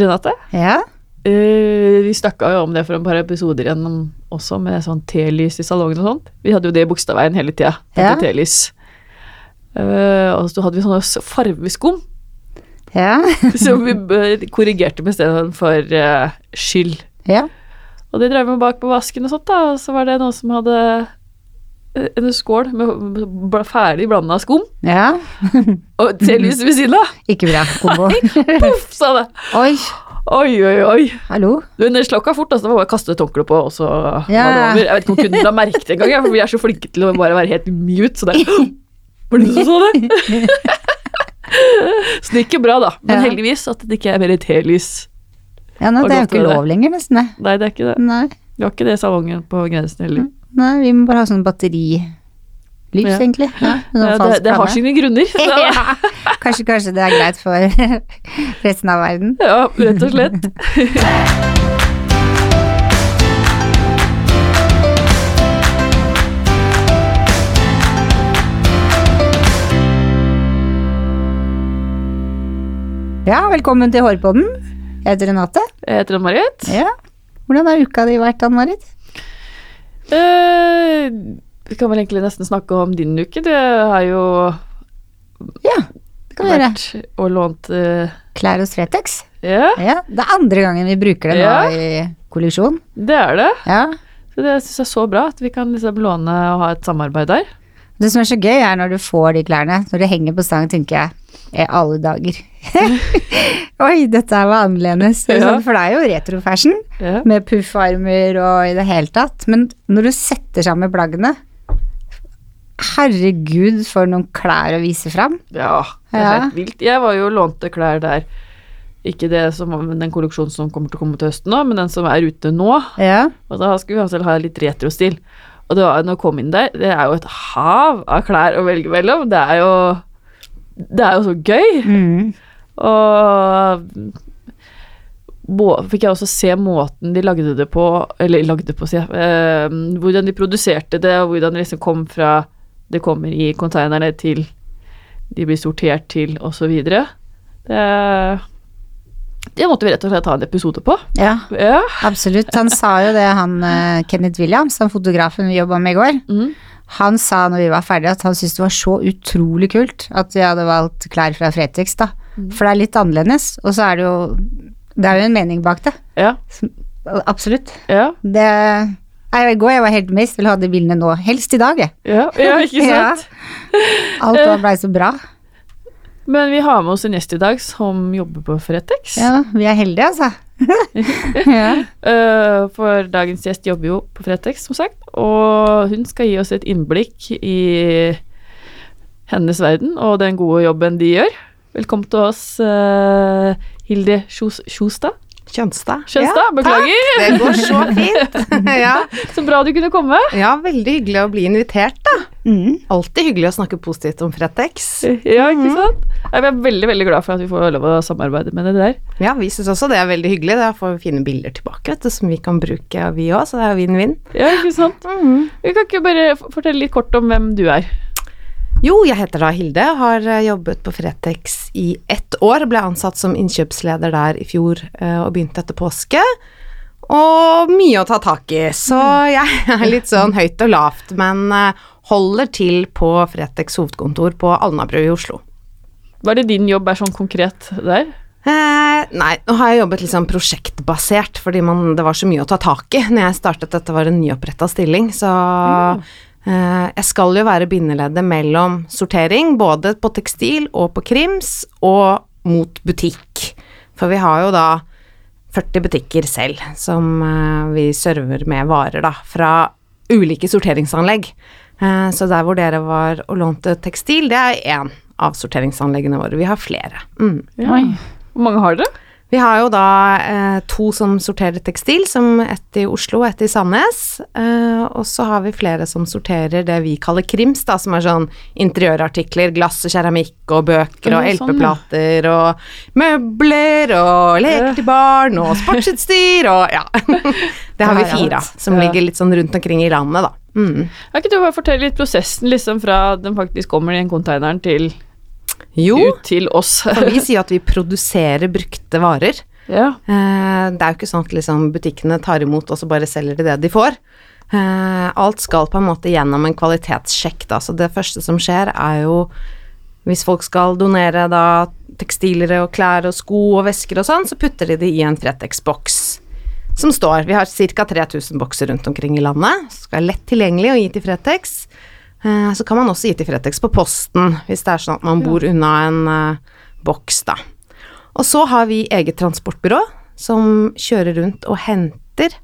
Renate, Ja. Uh, vi snakka jo om det for et par episoder igjen også, med sånn telys i salongen og sånt. Vi hadde jo det i Bogstadveien hele tida. Ja. Telys. Eh, og så hadde vi sånne farveskum Ja. som vi korrigerte med stedet for uh, skyld. ja. Og det drev vi bak på vasken og sånt, da. Og så var det noen som hadde en skål med ferdig blanda skum, ja. og lyset ved siden av. Ikke bra kombo. Poff, sa det. Oi, Oi, oi, oi. hallo. Du, Den slokka fort, altså. Det var bare å kaste et håndkle på, og så Ja. Jeg vet ikke om kunden la merke det engang, for vi er så flinke til å bare være helt mute, så det Var det du som så det? så det gikk jo bra, da. Men heldigvis at det ikke er mer telys. Ja, nei, det er jo ikke lov lenger, nesten. Nei, det er ikke det. Nei. Det var ikke det salongen på grensen heller. Nei, vi må bare ha sånn batterilys, Ja. egentlig. Ja, sånn Ja, det, det har sine grunner. ja. Kanskje, kanskje det er greit for resten av verden. Ja, rett og slett. Ja, velkommen til Hårpodden. Jeg heter Renate. Jeg heter Ann-Marit. Ja. Hvordan har uka di vært, Ann-Marit? Eh, vi kan vel egentlig nesten snakke om din uke. Det har jo Ja, det kan vi gjøre. vært og lånt uh, Klær hos Fretex. Ja, Ja, det er andre gangen vi bruker det nå Ja. i kollisjon. det er det. Ja. Så det syns jeg er så bra at vi kan liksom låne og ha et samarbeid der. Det som er så gøy, er når du får de klærne. Når det henger på stang, tenker jeg i alle dager. Oi, dette var annerledes. Er Ja. sånn, For det er jo retrofashion, Ja. med puffarmer og i det hele tatt. Men når du setter sammen plaggene Herregud, for noen klær å vise fram. ja, det er Ja. helt vilt. Jeg var jo lånte klær der. Ikke det som, den kolleksjonen som kommer til å komme til høsten nå, men den som er ute nå. Ja. Og da skulle vi altså ha litt retrostil. Og det var, når jeg kom inn der, det er jo et hav av klær å velge mellom. Det er jo Det er jo så gøy. Mm. Og fikk jeg også se måten de lagde det på, eller lagde på, sier jeg, eh, hvordan de produserte det, og hvordan det liksom kom fra det kommer i konteinerne til de blir sortert til, osv. Det, det måtte vi rett og slett ta en episode på. ja, Ja. absolutt. Han sa jo det, han eh, Kenneth Williams, han fotografen vi jobba med i går. Mm. Han sa når vi var ferdige at han syntes det var så utrolig kult at vi hadde valgt klær fra Fretex, da. For det er litt annerledes, og så er det jo Det er jo en mening bak det. Ja. Absolutt. Ja. Det jeg, I går jeg var helt mest, vil ha de bildene nå. Helst i dag, jeg. Ja, ja, ikke Ja. sant? Alt var blei så bra. Men vi har med oss en gjest i dag som jobber på Fretex. Ja, vi er heldige, altså. Ja. Eh, for dagens gjest jobber jo på Fretex, som sagt, og hun skal gi oss et innblikk i hennes verden og den gode jobben de gjør. Velkommen til oss, eh, Hilde Kjos- Kjønstad. Kjønstad, beklager. Takk. Det går så fint. ja. Så bra du kunne komme. ja, veldig hyggelig å bli invitert, da. Mm. Alltid hyggelig å snakke positivt om Fretex. Ja, ikke sant? Jeg er veldig veldig glad for at vi får lov å samarbeide med det der. Ja, vi syns også det er veldig hyggelig. Da får vi fine bilder tilbake, vet du, som vi kan bruke, vi òg, så det er vinn-vinn. Ja, ikke sant? Vi kan ikke bare fortelle litt kort om hvem du er. Jo, jeg heter da Hilde, har eh, jobbet på Fretex i ett år. Ble ansatt som innkjøpsleder der i fjor eh, og begynte etter påske. Og mye å ta tak i, så jeg er litt sånn høyt og lavt, men eh, holder til på Fretex hovedkontor på Alnabru i Oslo. Hva er det din jobb er sånn konkret der? Eh, nei, nå har jeg jobbet litt sånn prosjektbasert, fordi man, det var så mye å ta tak i når jeg startet. Dette var en nyoppretta stilling, så eh, jeg skal jo være bindeleddet mellom sortering, både på tekstil og på krims, og mot butikk. For vi har jo da 40 butikker selv som eh, vi server med varer, da, fra ulike sorteringsanlegg. Eh, så der hvor dere var og lånte tekstil, det er én av sorteringsanleggene våre. Vi har flere. Mm. Oi. Hvor mange har dere? Vi har jo da eh, to som sorterer tekstil, som ett i Oslo og ett i Sandnes. Eh, og så har vi flere som sorterer det vi kaller krims, da, som er sånn interiørartikler, glass og keramikk og bøker og sånn, LP-plater og møbler og leker til barn og sportsutstyr og ja. Det har vi fire av, som ligger litt sånn rundt omkring i landet, da. Mm. Kan ikke du bare fortelle litt prosessen liksom fra den faktisk kommer i den konteineren til Jo, ut til oss? for vi sier at vi produserer brukte varer. Ja. Eh, det er jo ikke sånn at liksom butikkene tar imot og så bare selger de det de får. Eh, alt skal på en måte gjennom en kvalitetssjekk, da. Så det første som skjer, er jo hvis folk skal donere da tekstiler og klær og sko og vesker og sånn, så putter de det i en Fretex-boks som står Vi har ca. 3000 bokser rundt omkring i landet. Skal være lett tilgjengelig å gi til Fretex. Eh, så kan man også gi til Fretex på posten, hvis det er sånn at man bor unna en uh, boks, da. Og så har vi eget transportbyrå som kjører rundt og henter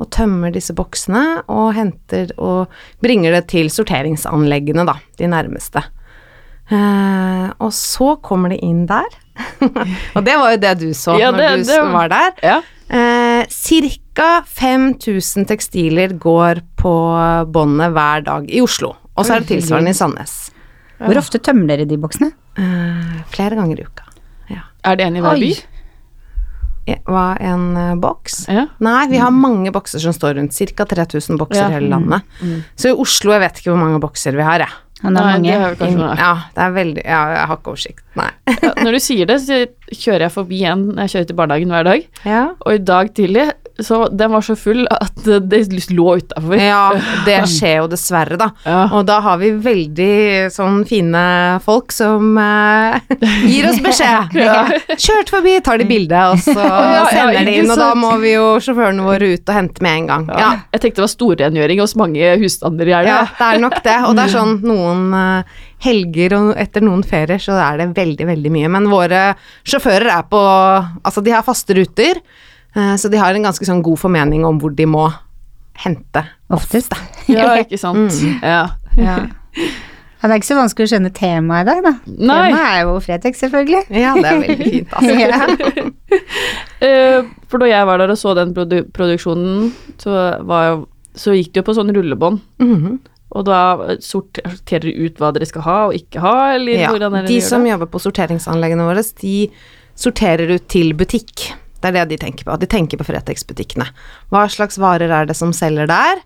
og tømmer disse boksene og henter og bringer det til sorteringsanleggene, da, de nærmeste. Uh, og så kommer det inn der. og det var jo det du så Ja, når det- du det- var der. Ja. Eh, Cirka 5000 tekstiler går på båndet hver dag i Oslo. Og så er det tilsvarende i Sandnes. Hvor ofte tømmer dere de boksene? Uh, flere ganger i uka. Ja. Er det en i hver by? Hva, en eh, boks? Ja. Nei, vi har mange bokser som står rundt. Ca. 3000 bokser Ja. i hele landet. Så i Oslo, jeg vet ikke hvor mange bokser vi har, jeg. Han er Nei, mange. det er. Ja, det er veldig Ja, jeg har ikke oversikt. Nei. Ja, når du sier det, så kjører jeg forbi en Jeg kjører til barnehagen hver dag, Ja. og i dag tidlig så den var så full at det lå utafor. Ja, det skjer jo dessverre, da. Ja. Og da har vi veldig sånn fine folk som uh, gir oss beskjed. Ja. Kjørt forbi, tar de bilde, og så ja, sender de inn. Og da må vi jo sjåførene våre ut og hente med en gang. Ja. Jeg tenkte det var storrengjøring hos mange husstander i Ja, det er nok det. Og det er sånn noen uh, helger og etter noen ferier så er det veldig, veldig mye. Men våre sjåfører er på Altså, de har faste ruter, så de har en ganske sånn god formening om hvor de må hente. Oftest. Ja, ikke sant. Mm. Ja. Ja, det er ikke så vanskelig å skjønne temaet i dag, da. Nei. Temaet er jo Fretex, selvfølgelig. Ja, det er veldig fint, altså. Ja. Eh, For da jeg var der og så den produ produksjonen, så, var jo, så gikk det jo på sånn rullebånd. Mhm. Og da sorterer dere ut hva dere skal ha og ikke ha, eller Ja, hvordan dere de gjør som jobber på sorteringsanleggene våre, de sorterer ut til butikk. Det er det de tenker på. De tenker på Fretex-butikkene. Hva slags varer er det som selger der?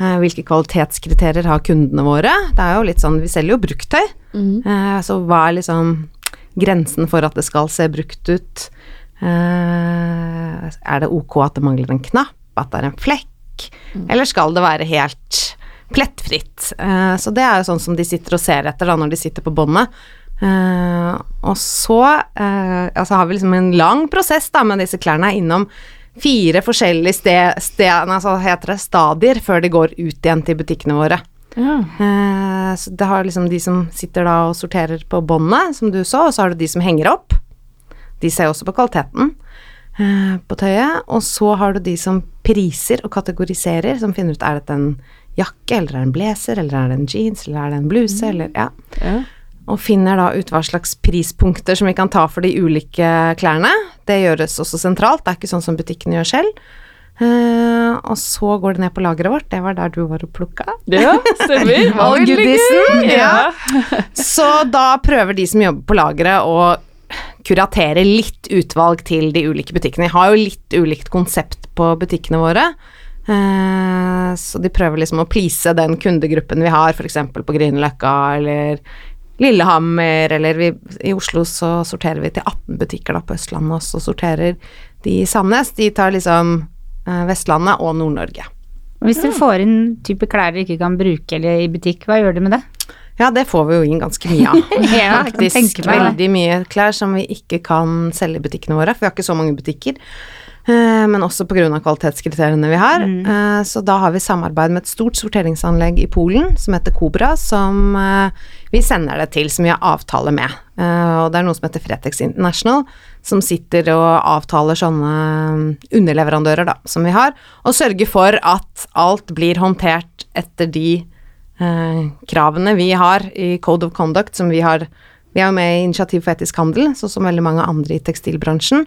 Eh, Hvilke kvalitetskriterier har kundene våre? Det er jo litt sånn, vi selger jo bruktøy, Mhm. eh, så hva er liksom grensen for at det skal se brukt ut? Eh, Er det ok at det mangler en knapp, at det er en flekk, eller skal det være helt plettfritt? Så det er jo sånn som de sitter og ser etter da når de sitter på båndet. Eh, og så uh, altså har vi liksom en lang prosess da med disse klærne innom fire forskjellige sted, sted, altså heter det stadier før de går ut igjen til butikkene våre. Ja. Uh, så det har liksom de som sitter da og sorterer på båndet, som du så, og så har du de som henger opp. De ser også på kvaliteten på tøyet. Og så har du de som priser og kategoriserer, som finner ut er dette en jakke, eller er det en blazer, eller er det en jeans, eller er det en bluse, eller ja Ja. Og finner da ut hva slags prispunkter som vi kan ta for de ulike klærne. Det gjøres også sentralt, det er ikke sånn som butikkene gjør selv. Uh, og så går det ned på lageret vårt, det var der du var og plukka. ja, stemmer. All goodiesen, Ja. Så da prøver de som jobber på lageret å kuratere litt utvalg til de ulike butikkene. Vi har jo litt ulikt konsept på butikkene våre. Uh, så de prøver liksom å please den kundegruppen vi har, f.eks. på Grünerløkka eller Lillehammer, eller vi, i Oslo så sorterer vi til 18 butikker da på Østlandet, og så sorterer de i Sandnes. De tar liksom eh, Vestlandet og Nord-Norge. Hvis dere får inn type klær dere ikke kan bruke eller i butikk, hva gjør dere med det? Ja, det får vi jo inn ganske mye av. Ja, Faktisk veldig mye klær som vi ikke kan selge i butikkene våre, for vi har ikke så mange butikker. Eh, Men også pga. kvalitetskriteriene vi har. Mm. Eh, Så da har vi samarbeid med et stort sorteringsanlegg i Polen som heter Cobra, som eh, vi sender det til, som vi har avtale med. Og det er noe som heter Fretex International, som sitter og avtaler sånne underleverandører da, som vi har, og sørger for at alt blir håndtert etter de eh, kravene vi har i Code of Conduct, som vi har Vi er jo med i Initiativ for etisk handel, sånn som veldig mange andre i tekstilbransjen.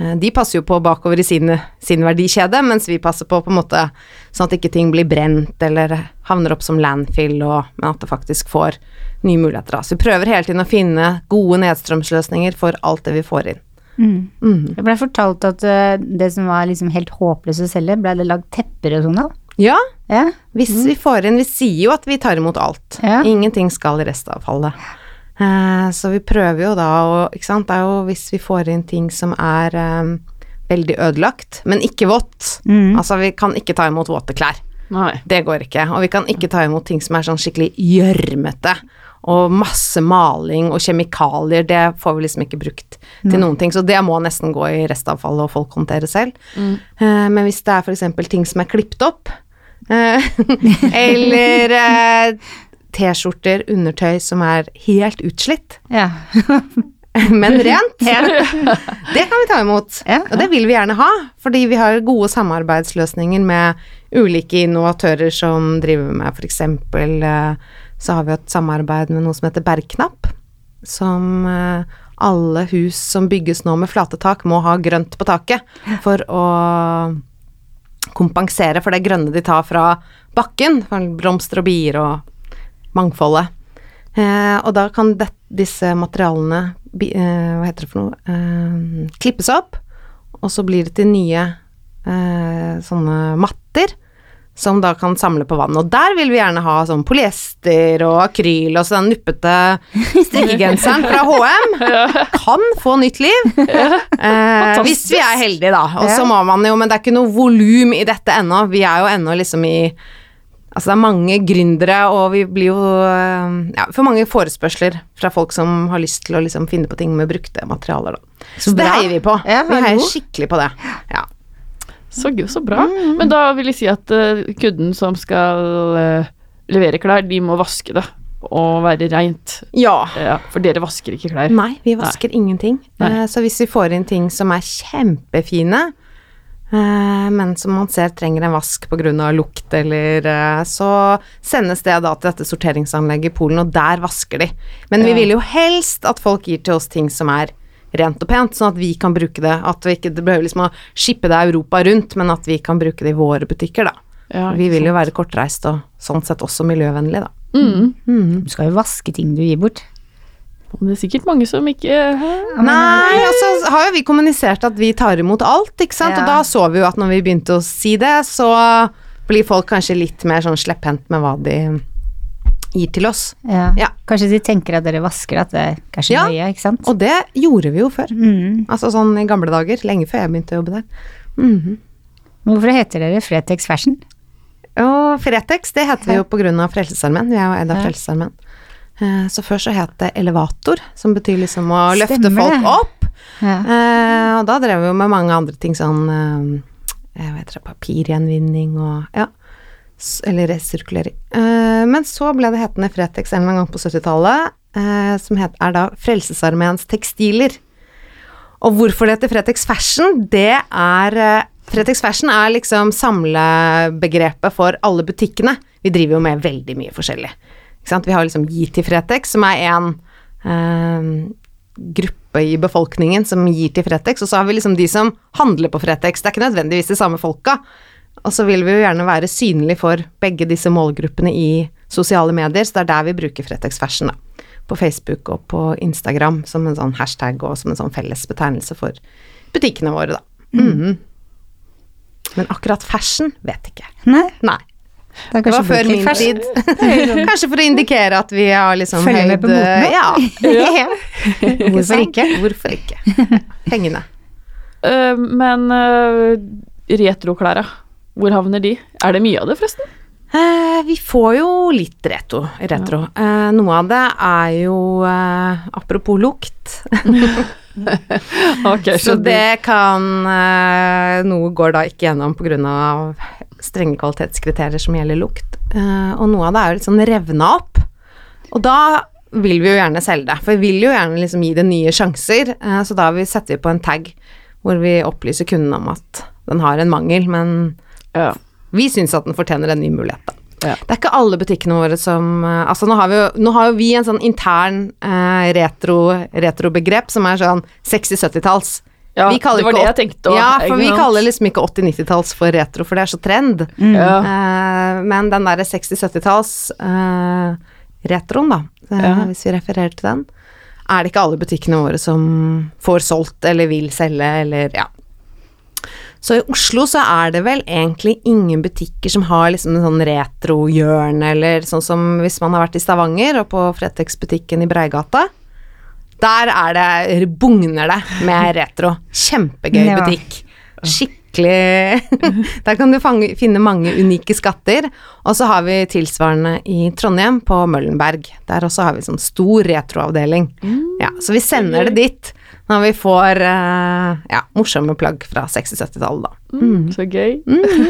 Eh, De passer jo på bakover i sin, sin verdikjede, mens vi passer på på en måte sånn at ikke ting blir brent eller havner opp som landfill, og, men at det faktisk får nye muligheter. Så vi prøver hele tiden å finne gode nedstrømsløsninger for alt det vi får inn. Mhm. Jeg ble fortalt at eh, det som var liksom helt håpløst å selge, ble det lagd tepper og sånn av. Ja, Ja. hvis vi får inn Vi sier jo at vi tar imot alt. Ja. Ingenting skal i restavfallet. Eh, så vi prøver jo da å Ikke sant, det er jo hvis vi får inn ting som er um, veldig ødelagt, men ikke vått. Mm. Altså, vi kan ikke ta imot våte klær. Nei. Det går ikke. Og vi kan ikke ta imot ting som er sånn skikkelig gjørmete. Og masse maling og kjemikalier, det får vi liksom ikke brukt til noen ting. Så det må nesten gå i restavfallet og folk håndtere selv. Mm. Uh, men hvis det er f.eks. ting som er klippet opp, eller T-skjorter, undertøy som er helt utslitt, Ja. men rent, det kan vi ta imot. Og det vil vi gjerne ha, fordi vi har gode samarbeidsløsninger med ulike innovatører som driver med f.eks. Uh, så har vi et samarbeid med noe som heter Bergknapp, som eh, alle hus som bygges nå med flate tak, må ha grønt på taket for å kompensere for det grønne de tar fra bakken, for blomster og bier og mangfoldet. Eh, og da kan det, disse materialene, eh, hva heter det for noe, eh, klippes opp, og så blir det til nye eh, sånne matter som da kan samle på vann. Og der vil vi gjerne ha sånn polyester og akryl og så den nuppete strikkegenseren fra HM. Kan få nytt liv. Eh, hvis vi er heldige, da. Og så må man jo Men det er ikke noe volum i dette ennå. Vi er jo ennå liksom i Altså det er mange gründere, og vi blir jo eh, Ja, for mange forespørsler fra folk som har lyst til å liksom finne på ting med brukte materialer, da. Så, det heier vi på. Ja, vi heier god. skikkelig på det. Ja. Så, så bra. Men da vil jeg si at uh, kudden som skal uh, levere klær, de må vaske det og være reint. ja. Ja, for dere vasker ikke klær. Nei, vi vasker ingenting. Nei. Så hvis vi får inn ting som er kjempefine, men som man ser trenger en vask pga. lukt eller eh, Så sendes det da til dette sorteringsanlegget i Polen, og der vasker de. Men vi vil jo helst at folk gir til oss ting som er rent og pent, sånn at vi kan bruke det. At vi ikke det behøver liksom å shippe det Europa rundt, men at vi kan bruke det i våre butikker, da. Ja, vi vil jo være kortreist og sånn sett også miljøvennlig, da. Mm. Mm. Du skal jo vaske ting du gir bort. Det er sikkert mange som ikke Nei, og så har jo vi kommunisert at vi tar imot alt, ikke sant. Ja. Og da så vi jo at når vi begynte å si det, så blir folk kanskje litt mer sånn slepphendt med hva de gir til oss. Ja. Ja. Kanskje de tenker at dere vasker, at det er kanskje Ja. nøye, ikke sant? Og det gjorde vi jo før. Mm. Altså sånn i gamle dager, lenge før jeg begynte å jobbe der. Mm Hvorfor heter dere Fretex Fashion? Og Fretex, det heter vi jo på grunn av Frelsesarmeen. Vi er jo eid av. Frelsesarmeen. Eh, Så før så het det Elevator, som betyr liksom å løfte Stemmer folk opp. Ja. Eh, og da drev vi jo med mange andre ting, sånn eh, jeg vet ikke, papirgjenvinning og ja. Eller resirkulering. Eh, men så ble det hetende Fretex en gang på 70-tallet, eh, som het, er da Frelsesarmeens tekstiler. Og hvorfor det heter Fretex Fashion, det er Fretex Fashion er liksom samlebegrepet for alle butikkene. Vi driver jo med veldig mye forskjellig. Vi har liksom Gi til Fretex, som er en eh, gruppe i befolkningen som gir til Fretex, og så har vi liksom de som handler på Fretex. Det er ikke nødvendigvis de samme folka. Og så vil vi jo gjerne være synlig for begge disse målgruppene i sosiale medier, så det er der vi bruker Fretex Fashion, da. På Facebook og på Instagram som en sånn hashtag og som en sånn felles betegnelse for butikkene våre, da. Mhm. Men akkurat fashion vet ikke. Nei, Nei. Det Det var før min tid. Kanskje for å indikere at vi har liksom Følger med på motene. Ja. Hvorfor ikke? Hvorfor ikke? Pengene. Uh, Men uh, retroklæra, hvor havner de? Er det mye av det, forresten? Uh, vi får jo litt retro. retro. Uh, noe av det er jo eh, Apropos lukt. okay, Så det kan eh, Noe går da ikke gjennom pga. Strenge kvalitetskriterier som gjelder lukt. Eh, og noe av det er jo litt sånn revna opp. Og da vil vi jo gjerne selge det, for vi vil jo gjerne liksom gi det nye sjanser. eh, så da vi setter vi på en tag hvor vi opplyser kunden om at den har en mangel, men Ja. vi syns at den fortjener en ny mulighet, da. Ja. Det er ikke alle butikkene våre som eh, Altså, nå har vi jo, nå har jo vi en sånn intern eh, retro, retrobegrep som er sånn 60-70-talls. Ja, Vi det var ikke det jeg tenkte òg. Ja, for vi kaller liksom ikke 80-90-talls for retro, for det er så trend. ja. Uh, men den derre 60-70-talls eh, retroen, da, uh, Ja. hvis vi refererer til den, er det ikke alle butikkene våre som får solgt eller vil selge eller ja. Så i Oslo så er det vel egentlig ingen butikker som har liksom en sånn retrohjørne, eller sånn som hvis man har vært i Stavanger og på Fretex-butikken i Breigata. Der er det, bugner det med retro. Kjempegøy Ja. butikk. Skikkelig Der kan du fange, finne mange unike skatter. Og så har vi tilsvarende i Trondheim, på Møllenberg. Der også har vi sånn stor retroavdeling. Ja, så vi sender det dit når vi får eh, ja, morsomme plagg fra 60-70-tallet, da. Mm, så gøy.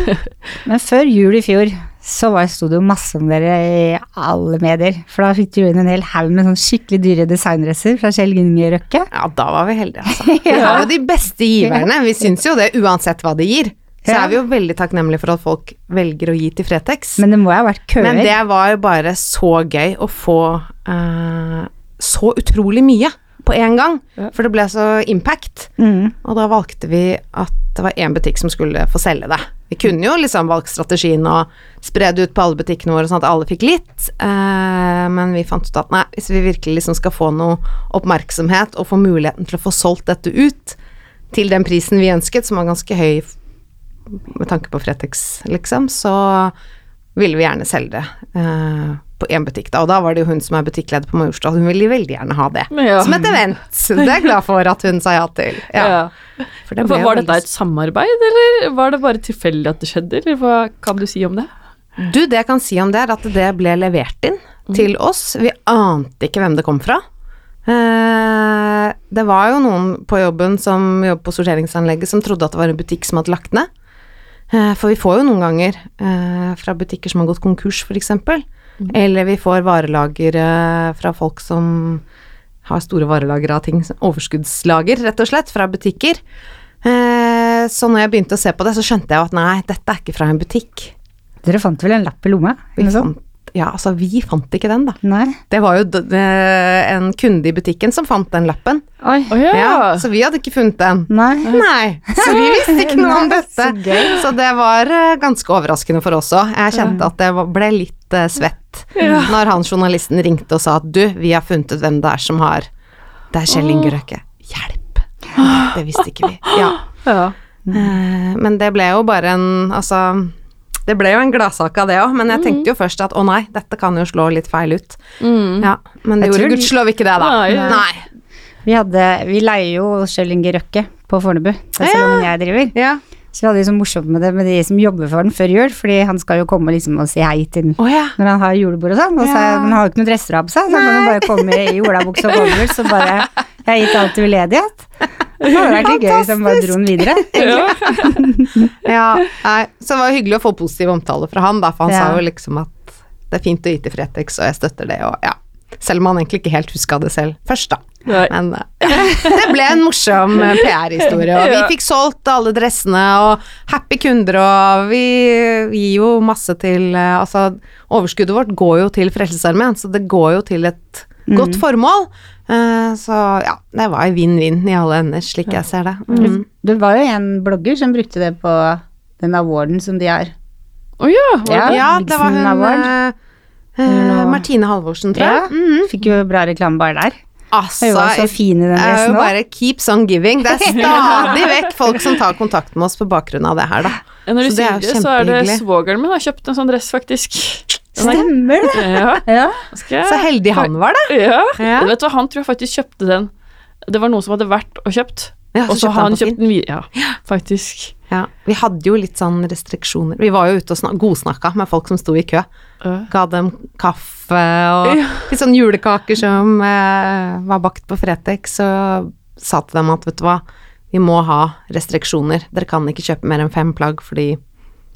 Men før jul i fjor så var, sto det jo masse om dere i alle medier. For da fikk du inn en hel haug med sånn skikkelig dyre designdresser fra Kjell Inge Røkke. Ja, da var vi heldige, altså. Vi er jo de beste giverne. Vi syns jo det uansett hva de gir. Så Ja. er vi jo veldig takknemlige for at folk velger å gi til Fretex. Men det må jo ha vært køer. Men det var bare så gøy å få uh, så utrolig mye på en gang. Ja. For det ble så impact. mm. Og da valgte vi at det var én butikk som skulle få selge det. Vi kunne jo liksom valgt strategien og spre ut på alle butikkene våre sånn at alle fikk litt, eh, men vi fant ut at nei, hvis vi virkelig liksom skal få noe oppmerksomhet og få muligheten til å få solgt dette ut til den prisen vi ønsket, som var ganske høy med tanke på Fretex, liksom, så ville vi gjerne selge det eh, på én butikk, da. Og da var det jo hun som er butikkleder på Majorstua, hun ville veldig gjerne ha det. Ja. Som et event. Det er jeg glad for at hun sa ja til. Ja. Ja. Det Var, dette veldig- et samarbeid, eller var det bare tilfeldig at det skjedde, eller hva kan du si om det? Du, det jeg kan si om det, er at det ble levert inn til oss. Vi ante ikke hvem det kom fra. Eh, det var jo noen på jobben som jobber på sorteringsanlegget som trodde at det var en butikk som hadde lagt ned. Eh, for vi får jo noen ganger eh, fra butikker som har gått konkurs, f.eks. Eller vi får varelager eh, fra folk som har store varelager av ting, overskuddslager, rett og slett, fra butikker. Eh, så når jeg begynte å se på det, så skjønte jeg jo at nei, dette er ikke fra en butikk. Dere fant vel en lapp i lomma? Vi fant, ja, altså vi fant ikke den, da. Nei. Det var jo d- d- en kunde i butikken som fant den lappen. Oi. Å ja. Ja, så vi hadde ikke funnet den. Nei. Nei, så vi visste ikke noe om dette. så. Så det var eh, ganske overraskende for oss òg. Jeg kjente at det ble litt eh, svett når han journalisten ringte og sa at du, vi har funnet ut hvem det er som har Det er Kjell Inge Røkke. Hjelp! Det visste ikke vi. Ja. Ja. Eh, Men det ble jo bare en Altså det ble jo en gladsak av det òg, men jeg tenkte jo først at å nei, dette kan jo slå litt feil ut. Mm. Ja, Men det Jeg gjorde tror gudskjelov ikke det, da. Nei. Nei. Vi, hadde, vi leier jo Kjell Inge Røkke på Fornebu. Det er Ja. jeg driver. Ja. Så vi hadde det så morsomt med det med de som jobber for den før jul, fordi han skal jo komme liksom og si hei til den oh, ja. når han har julebord og sånn. Og så Ja. han har jo ikke noen dresser å ha på seg, så han kan jo bare komme i olabukse og boller, så bare Jeg har gitt alt til veldedighet. Det hadde vært litt gøy hvis han bare dro den videre. Ja. ja. Nei, så det var hyggelig å få positiv omtale fra han, da, for han Ja. sa jo liksom at det er fint å gi til Fretex, og jeg støtter det, og ja. Selv om han egentlig ikke helt huska det selv først, da. Nei. Men eh, det ble en morsom eh, PR-historie, og vi fikk solgt alle dressene, og happy kunder, og vi gir jo masse til eh, Altså, overskuddet vårt går jo til Frelsesarmeen, så det går jo til et godt formål. Uh, Så ja, det var vinn-vinn i alle ender, slik jeg ser det. Mm. Det var jo en blogger som brukte det på den awarden som de har. Å ja. Det? Ja. Ja, det var hun Noe. Martine Halvorsen, tror Ja, jeg. Mhm. Fikk jo bra reklame bare der. Altså, Hun var så fin i den dressen òg. bare keeps on giving. Det er stadig vekk folk som tar kontakt med oss på bakgrunn av det her, da. Ja, Når du Så det er sier det, så er det svogeren min har kjøpt en sånn dress, faktisk. Er- Stemmer det! Ja, Ja. Så heldig han var, da. Ja. Ja. Vet du hva, han tror jeg faktisk kjøpte den. Det var noen som hadde vært og kjøpt, Ja, og så har han kjøpt den videre. Ja, faktisk. Ja, vi hadde jo litt sånn restriksjoner. Vi var jo ute og snak godsnakka med folk som sto i kø. Ga dem kaffe og litt sånn julekaker som eh, var bakt på Fretex, og sa til dem at vet du hva, vi må ha restriksjoner. Dere kan ikke kjøpe mer enn fem plagg fordi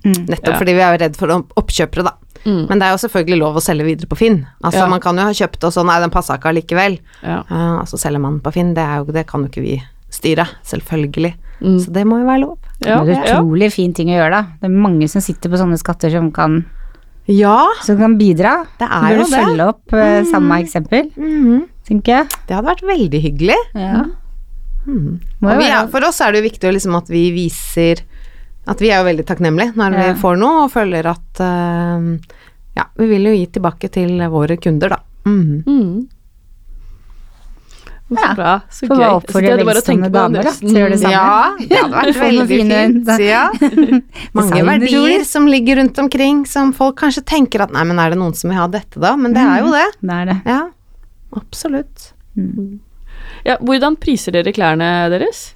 Mm. Nettopp Ja. fordi vi er jo redd for oppkjøpere, da. Mm. Men det er jo selvfølgelig lov å selge videre på Finn. Altså Ja. Man kan jo ha kjøpt og sånn, nei, den passa ikke allikevel. Ja. Uh, altså selger man på Finn, det, jo, det kan jo ikke vi styre, selvfølgelig. Mm. Så det må jo være lov. Ja, det er en ja. utrolig fin ting å gjøre, da. Det er mange som sitter på sånne skatter som kan, Ja, som kan bidra. det er jo det. følge opp eh, samme eksempel, Mhm. tenker jeg. Det hadde vært veldig hyggelig. Ja. Mhm. Jo vi er, for oss er det jo viktig liksom at vi viser at vi er jo veldig takknemlige når Ja. vi får noe, og føler at uh, Ja, vi vil jo gi tilbake til våre kunder, da. Mhm. Mm. Så bra. Så gøy. Så det er bare å tenke på damer, da, dressen. til det samme. Ja, det hadde vært veldig fint. Ja. Mange verdier som ligger rundt omkring, som folk kanskje tenker at nei, men er det noen som vil ha dette da? Men det er jo det. Det er det. Ja, absolutt. Ja, hvordan priser dere klærne deres?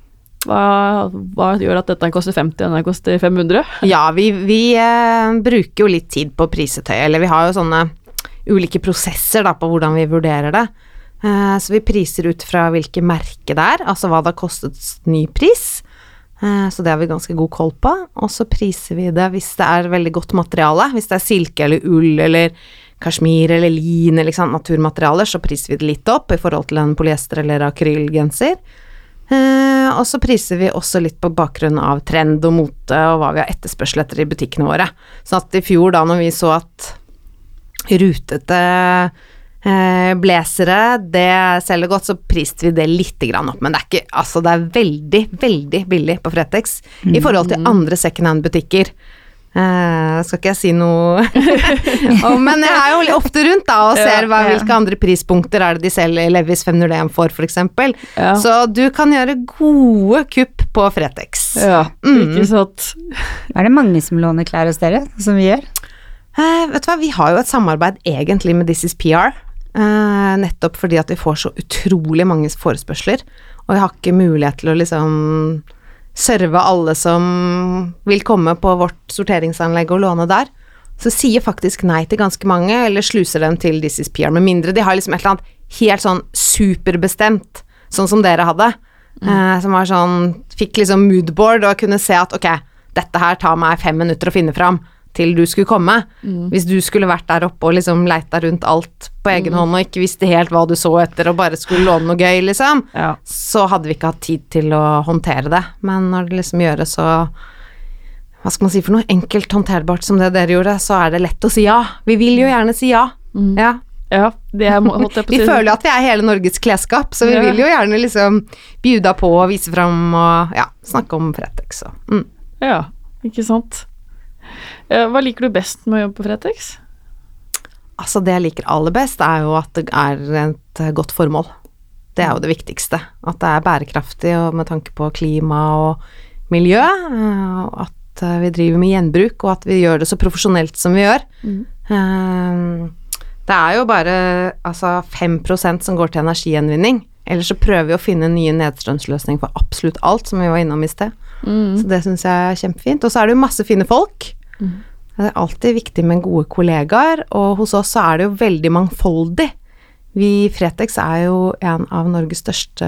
Hva, hva gjør at dette koster 50 og denne koster 500? Ja, vi, vi eh, bruker jo litt tid på prisetøy, eller vi har jo sånne ulike prosesser da på hvordan vi vurderer det. Eh, så vi priser ut fra hvilke merke det er, altså hva det har kostet ny pris. Eh, så det har vi ganske god koll på. Og så priser vi det hvis det er veldig godt materiale. Hvis det er silke eller ull eller kasjmir eller lin eller liksom, naturmaterialer, så priser vi det litt opp i forhold til en polyester eller akrylgenser. Eh, og så priser vi også litt på bakgrunn av trend og mote og hva vi har etterspørsel etter i butikkene våre. Så at i fjor, da når vi så at rutete blazere, det selger godt, så priste vi det litt opp. Men det er ikke Altså, det er veldig, veldig billig på Fretex i forhold til andre secondhand-butikker. Uh, skal ikke jeg si noe oh, Men jeg er jo ofte rundt da og ser hva, hvilke andre prispunkter er det de selger Levis 501 for, f.eks. Ja. Så du kan gjøre gode kupp på Fretex. Ja, Mm. ikke sant. Er det mange som låner klær hos dere, som vi gjør? Uh, vet du hva, vi har jo et samarbeid egentlig med This is PR. Eh, nettopp fordi at vi får så utrolig mange forespørsler, og jeg har ikke mulighet til å liksom serve alle som vil komme på vårt sorteringsanlegg og låne der. Så sier faktisk nei til ganske mange, eller sluser dem til This is PR, med mindre de har liksom et eller annet helt sånn superbestemt, sånn som dere hadde. Eh, som var sånn Fikk liksom moodboard og kunne se at ok, dette her tar meg fem minutter å finne fram til du skulle komme. Hvis du skulle vært der oppe og liksom leita rundt alt på egen hånd og ikke visste helt hva du så etter og bare skulle låne noe gøy, liksom, Ja. så hadde vi ikke hatt tid til å håndtere det. Men når det liksom gjøres så hva skal man si for noe enkelt håndterbart som det dere gjorde, så er det lett å si ja. Vi vil jo gjerne si ja. Ja. Ja, på Vi føler jo at vi er hele Norges klesskap, så vi Ja. vil jo gjerne liksom bjuda på og vise fram og ja, snakke om Fretex og mm. Ja, ikke sant. Eh, Hva liker du best med å jobbe på Fretex? Altså, det jeg liker aller best, er jo at det er et eh, godt formål. Det er jo det viktigste. At det er bærekraftig og med tanke på klima og miljø. eh, og At eh, vi driver med gjenbruk, og at vi gjør det så profesjonelt som vi gjør. Mm. Det er jo bare altså 5% som går til energigjenvinning. Ellers så prøver vi å finne nye nedstrømsløsninger for absolutt alt, som vi var innom i sted. Så det syns jeg er kjempefint. Og så er det jo masse fine folk. Det er alltid viktig med gode kollegaer, og hos oss så er det jo veldig mangfoldig. Vi i Fretex er jo en av Norges største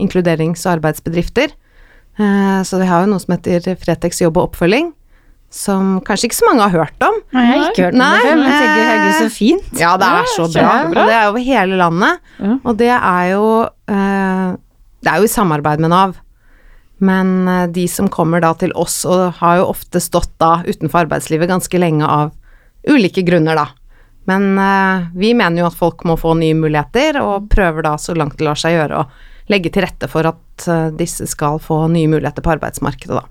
inkluderings- og arbeidsbedrifter. Eh, Så vi har jo noe som heter Fretex jobb og oppfølging, som kanskje ikke så mange har hørt om. Nei, jeg har ikke hørt om Nei, det men jeg tenker det er så fint. Ja, det er så bra. Og det er over hele landet. Og det er jo eh, Det er jo i samarbeid med Nav. Men eh, de som kommer da til oss, og har jo ofte stått da utenfor arbeidslivet ganske lenge av ulike grunner, da. Men eh, vi mener jo at folk må få nye muligheter, og prøver da så langt det lar seg gjøre å legge til rette for at eh, disse skal få nye muligheter på arbeidsmarkedet, da.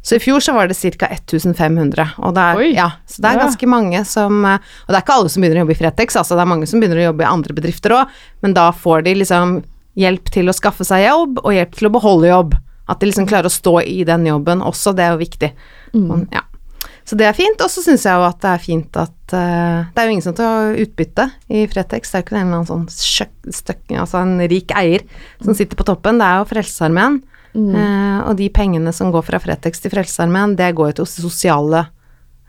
Så i fjor så var det ca. 1500, og det er, ja, så det er Ja. ganske mange som eh, Og det er ikke alle som begynner å jobbe i Fretex, altså det er mange som begynner å jobbe i andre bedrifter òg, men da får de liksom hjelp til å skaffe seg jobb, og hjelp til å beholde jobb. At de liksom klarer å stå i den jobben også, det er jo viktig. Og, ja. Så det er fint, og så syns jeg jo at det er fint at uh, Det er jo ingen som tar utbytte i Fretex, det er jo ikke en eller annen sånn sjøk- altså en rik eier som sitter på toppen, det er jo Frelsesarmeen. Eh, og de pengene som går fra Fretex til Frelsesarmeen, det går jo til det sosiale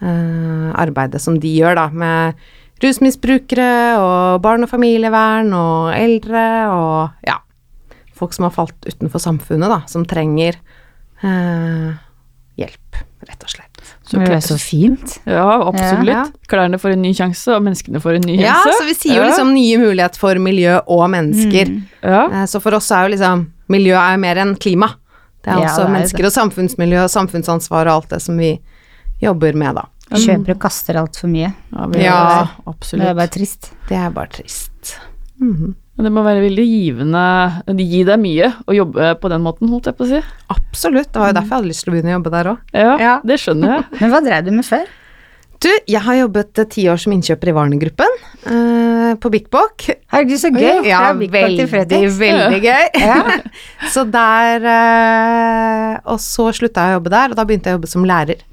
uh, arbeidet som de gjør, da, med rusmisbrukere og barn- og familievern og eldre og ja, folk som har falt utenfor samfunnet, da, som trenger eh, hjelp, rett og slett. Så det er så fint. Ja, absolutt. Ja, Klærne får en ny sjanse, og menneskene får en ny Ja, så vi sier jo Ja. liksom nye muligheter for miljø og mennesker. Ja. Eh, Så for oss er jo liksom miljø er jo mer enn klima. Det er Ja, også det er mennesker mennesker og samfunnsmiljø og samfunnsansvar og alt det som vi jobber med, da. Kjøper og kaster altfor mye. Ja, vi Ja, gjør det. Det er bare trist. Det er bare trist. Mhm. Men Det må være veldig givende Det gir deg mye å jobbe på den måten, holdt jeg på å si. Absolutt. Det var jo derfor jeg hadde lyst til å begynne å jobbe der òg. Ja, Ja. det skjønner jeg. Men hva drev du med før? Du, jeg har jobbet eh, ti år som innkjøper i Varner-gruppen eh, på Bik Bok. Herregud, så gøy! Ja, Fra Bang til veldig, Fretex. veldig gøy. Ja. så der eh, Og så slutta jeg å jobbe der, og da begynte jeg å jobbe som lærer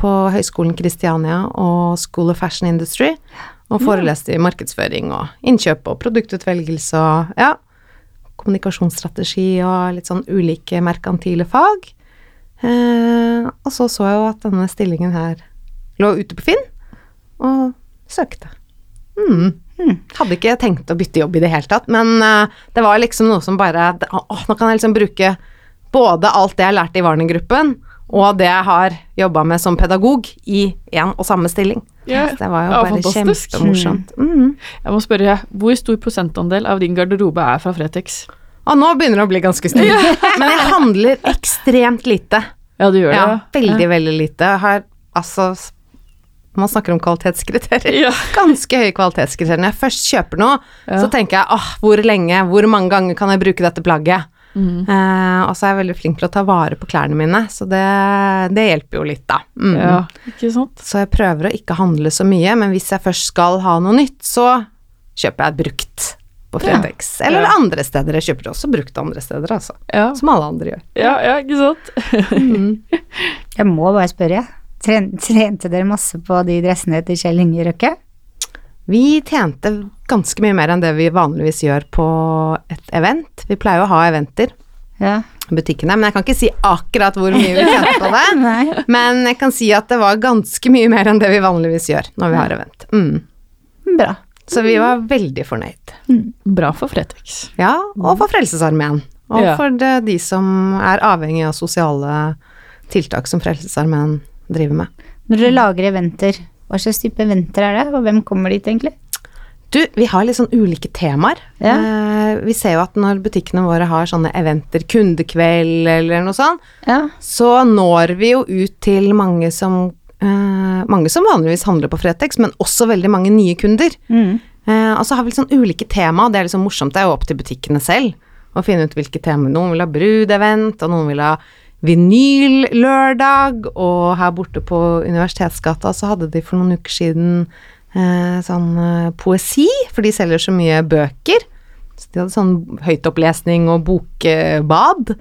på Høgskolen Kristiania og School of Fashion Industry. Og foreleste i markedsføring og innkjøp og produktutvelgelse og ja. kommunikasjonsstrategi og litt sånn ulike merkantile fag. Eh, og så så jeg jo at denne stillingen her lå ute på Finn, og søkte. Mm. Hadde ikke tenkt å bytte jobb i det hele tatt, men eh, det var liksom noe som bare Å, nå kan jeg liksom bruke både alt det jeg lærte i Warner-gruppen, og det jeg har jobba med som pedagog, i én og samme stilling. Ja. Så det var jo Ja, bare fantastisk. kjempemorsomt. Mm. Jeg må spørre, hvor stor prosentandel av din garderobe er fra Fretex? Og nå begynner det å bli ganske stor. Men jeg handler ekstremt lite. Ja, du gjør det? Ja, veldig, veldig lite. Jeg har altså Man snakker om kvalitetskriterier. Ja. Ganske høye kvalitetskriterier. Når jeg først kjøper noe, Ja. så tenker jeg åh, hvor lenge, hvor mange ganger kan jeg bruke dette plagget? Mm. Uh, og så er jeg veldig flink til å ta vare på klærne mine, så det, det hjelper jo litt, da. Mm. ja, ikke sant? Så jeg prøver å ikke handle så mye, men hvis jeg først skal ha noe nytt, så kjøper jeg brukt på Fretex. Eller Ja. andre steder. Jeg kjøper også brukt andre steder, altså. Ja, Som alle andre gjør. ja, ja ikke sant? Jeg må bare spørre. Tren, trente dere masse på de dressene til Kjell Inge Røkke? Vi tjente ganske mye mer enn det vi vanligvis gjør på et event. Vi pleier jo å ha eventer Ja. i butikkene, men jeg kan ikke si akkurat hvor mye vi tjente på det. Men jeg kan si at det var ganske mye mer enn det vi vanligvis gjør når vi har event. Mm. Bra. Så vi var veldig fornøyd. Bra for Fretex. Ja, og for Frelsesarmeen. Og Ja. for det, de som er avhengig av sosiale tiltak som Frelsesarmeen driver med. Når dere lager eventer, hva slags type eventer er det, og hvem kommer dit egentlig? Du, vi har litt sånn ulike temaer. Ja. Eh, vi ser jo at når butikkene våre har sånne eventer, kundekveld eller noe sånt, Ja. så når vi jo ut til mange som eh, mange som vanligvis handler på Fretex, men også veldig mange nye kunder. Mm. Eh, og så har vi litt sånn ulike tema, og det er sånn morsomt. Det er jo opp til butikkene selv å finne ut hvilke tema. Noen vil ha brudevent, og noen vil ha vinyllørdag, og her borte på Universitetsgata så hadde de for noen uker siden sånn eh, poesi, for de selger så mye bøker. Så de hadde sånn høytopplesning og bokbad.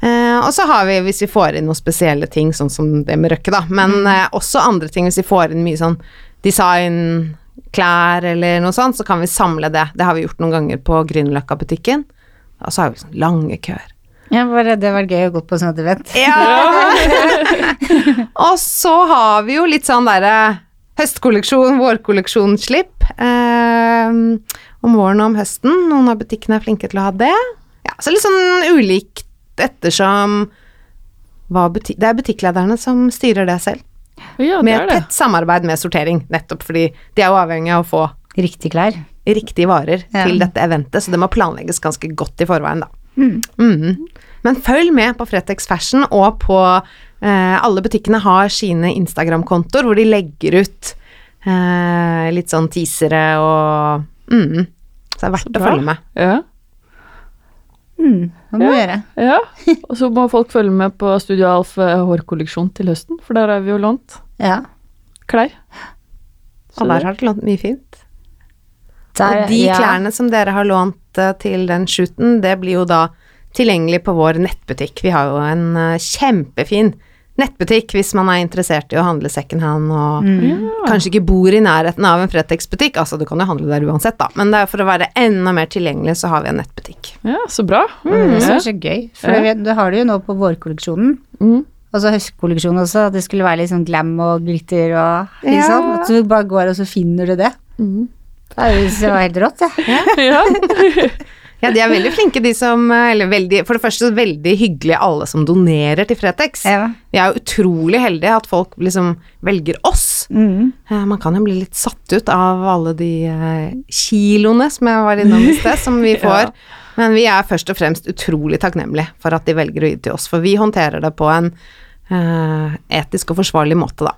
Eh, og så har vi, hvis vi får inn noen spesielle ting, sånn som det med Røkke, da, men eh, også andre ting, hvis vi får inn mye sånn design, klær eller noe sånt, så kan vi samle det. Det har vi gjort noen ganger på Grünerløkka-butikken. Og så har vi sånn lange køer. Ja, bare det var gøy å gå på sånn at du vet. Ja! og så har vi jo litt sånn derre høstkolleksjon, vårkolleksjonsslipp. Eh, om våren og om høsten. Noen av butikkene er flinke til å ha det. Ja, så litt sånn ulikt ettersom hva buti Det er butikklederne som styrer det selv. Ja, det med er det. tett samarbeid med sortering, nettopp fordi de er jo avhengig av å få Riktig klær. riktige varer Ja. til dette eventet, så det må planlegges ganske godt i forveien, da. Mm. Mhm. Men følg med på Fretex Fashion og på eh, Alle butikkene har sine Instagram-kontoer hvor de legger ut eh, litt sånn teasere og mm. Så det er verdt å følge med. Ja. Mm, det må ja, gjøre. ja. Og så må folk følge med på Studio Alf eh, hårkolleksjon til høsten, for der har vi jo lånt Ja. klær. Så Og der har dere lånt mye fint. Der, Og de ja. klærne som dere har lånt eh, til den shooten, det blir jo da tilgjengelig på vår nettbutikk. Vi har jo en eh, kjempefin nettbutikk hvis man er interessert i å handle second hand og Mm. kanskje ikke bor i nærheten av en Fretex-butikk. Altså, du kan jo handle der uansett, da, men det er for å være enda mer tilgjengelig, så har vi en nettbutikk. Ja, så bra. Mm, Mm. Det er det så gøy. For Ja. det har du jo nå på vårkolleksjonen. Mm. Og så høstkolleksjonen også, at det skulle være litt sånn glam og glitter og litt Ja. sånn. At du bare går og så finner du det. Mm. Det er jo- det helt rått, jeg. ja. Ja, de er veldig flinke, de som Eller veldig For det første veldig hyggelige alle som donerer til Fretex. Ja. Vi er jo utrolig heldige at folk liksom velger oss. Mm. Eh, Man kan jo bli litt satt ut av alle de eh, kiloene som jeg var innom i sted, som vi får. Men vi er først og fremst utrolig takknemlige for at de velger å gi til oss, for vi håndterer det på en uh, etisk og forsvarlig måte, da.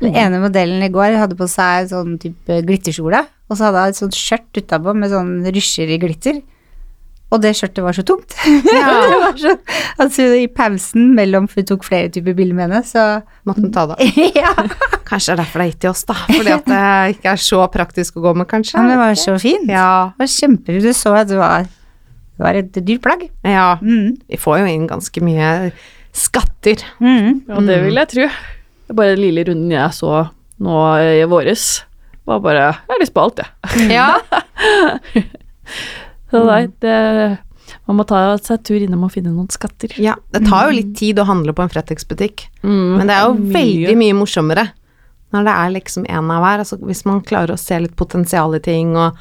Den ene modellen i går hadde på seg sånn type glitterkjole, og så hadde jeg et sånt skjørt utapå med sånn rysjer i glitter. Og det skjørtet var så tungt. det var så, altså I pausen mellom, for vi tok flere typer bilder med henne, så Måtte den ta det av. Ja, Kanskje det er derfor det er gitt til oss, da. Fordi at det ikke er så praktisk å gå med, kanskje. men det var så fint. Ja. Det var kjempefint. Du så at det var, det var et dyrt plagg. ja. Mm. Vi får jo inn ganske mye skatter. Mm. ja, det vil jeg tro. Det er bare den lille runden jeg så nå i våres, var bare Jeg har lyst på alt, jeg. Ja. Så nei, det Man må ta seg tur innom og finne noen skatter. Ja, det tar jo litt tid å handle på en Fretex-butikk, Mm, men det er jo mye. veldig mye morsommere når det er liksom en av hver. Altså hvis man klarer å se litt potensial i ting og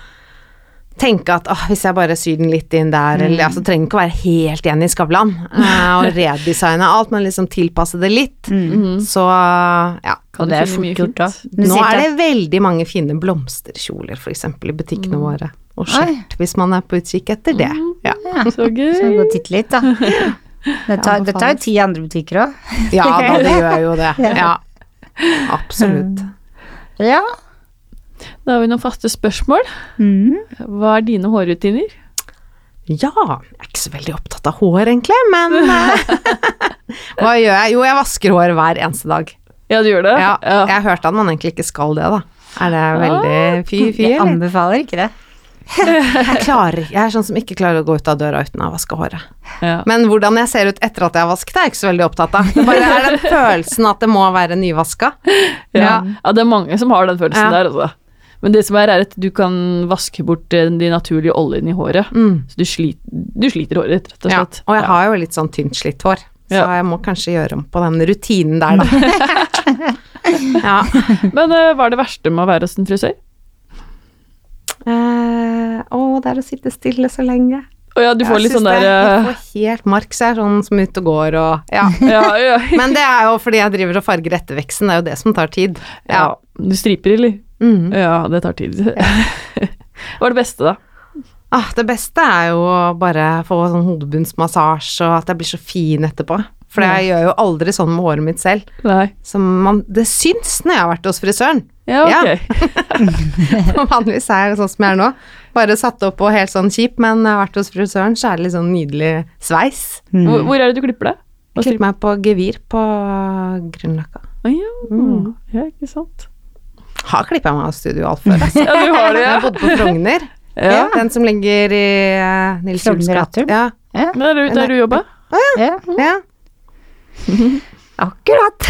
tenke at åh, hvis jeg bare syr den litt inn der, eller altså trenger ikke å være helt igjen i Skavlan uh, og redesigne alt, men liksom tilpasse det litt. Mhm. Så ja. Kan Og det er fort gjort, da. Nå er det veldig mange fine blomsterkjoler, eksempel, i butikkene våre. Og skjørt, hvis man er på utkikk etter det. Ja, Ja, Så så gå og titte litt, da. Det tar, det tar jo ti andre butikker òg. ja da, det gjør jo det. Ja, absolutt. Ja. Da har vi noen faste spørsmål. Mm. Hva er dine hårrutiner? Ja, jeg er ikke så veldig opptatt av hår, egentlig, men eh, Hva gjør jeg? Jo, jeg vasker hår hver eneste dag. Ja, du gjør det? Ja, jeg hørte at man egentlig ikke skal det, da. Er det veldig fy-fy, Jeg anbefaler ikke det. Jeg klarer Jeg er sånn som ikke klarer å gå ut av døra uten å ha vaska håret. Ja. Men hvordan jeg ser ut etter at jeg har vasket, er jeg ikke så veldig opptatt av. Det bare er den følelsen at det må være nyvaska. Ja. ja, det er mange som har den følelsen Ja. der, altså. Men det som er, er at du kan vaske bort eh, de naturlige oljene i håret. Mm. Så du sliter, du sliter håret ditt, rett og slett. Ja, og jeg har jo litt sånn tynt slitt hår, så Ja. jeg må kanskje gjøre om på den rutinen der, da. ja. Men uh, hva er det verste med å være hos en frisør? Å, det er å sitte stille så lenge. Å ja, du får Jeg litt sånn der Jeg får helt mark, så jeg er sånn som ute og går og Ja. ja, ja, Men det er jo fordi jeg driver og farger etterveksten, det er jo det som tar tid. ja. Du striper, eller? Mm. Ja, det tar tid. Hva er det beste, da? Ah, det beste er jo å bare få sånn hodebunnsmassasje, og at jeg blir så fin etterpå. For jeg gjør jo aldri sånn med håret mitt selv. Man, det syns når jeg har vært hos frisøren. Ja, ok. Vanligvis er jeg sånn som jeg er nå. Bare satt opp og helt sånn kjip, men når jeg har vært hos frisøren, så er det litt sånn nydelig sveis. Hvor, hvor er det du klipper det? Jeg klipper meg på gevir på Grünerløkka. Å ja. Mm. ja, ikke sant. Har klippa meg av Studio Alt før, altså. Ja, du har det, ja. Jeg har bodde på Frogner. ja. Den som ligger i uh, Nils Frogner gate. Ja. Ja, Men er det der du jobba? ja. ja. akkurat.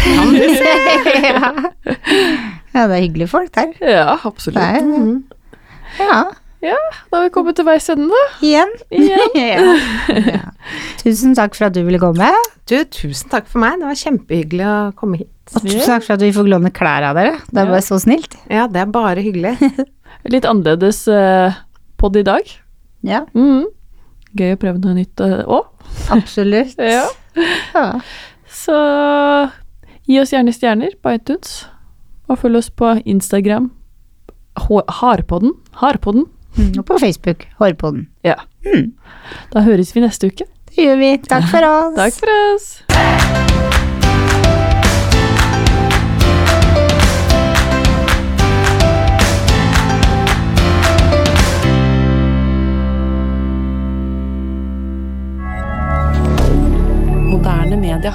ja. ja, det er hyggelige folk der. Ja, absolutt. Der. er, Mhm. Ja, Da har vi kommet til veis ende, da. igjen. Igjen. ja. ja. Tusen takk for at du ville komme. Du, tusen takk for meg. Det var kjempehyggelig å komme hit. Og tusen takk for at vi får låne klær av dere. Det er bare så snilt. Ja, det er bare hyggelig. Litt annerledes uh, pod i dag. Ja, Mm. Gøy å prøve noe nytt òg. absolutt. Ja. Ja. Så gi oss gjerne stjerner på iTunes, og følg oss på Instagram. Hå- Harpodden. Mm, Og på Facebook. Hårpodden. Ja. Da høres vi neste uke. Det gjør vi. Takk for oss. Takk for oss. Moderne media.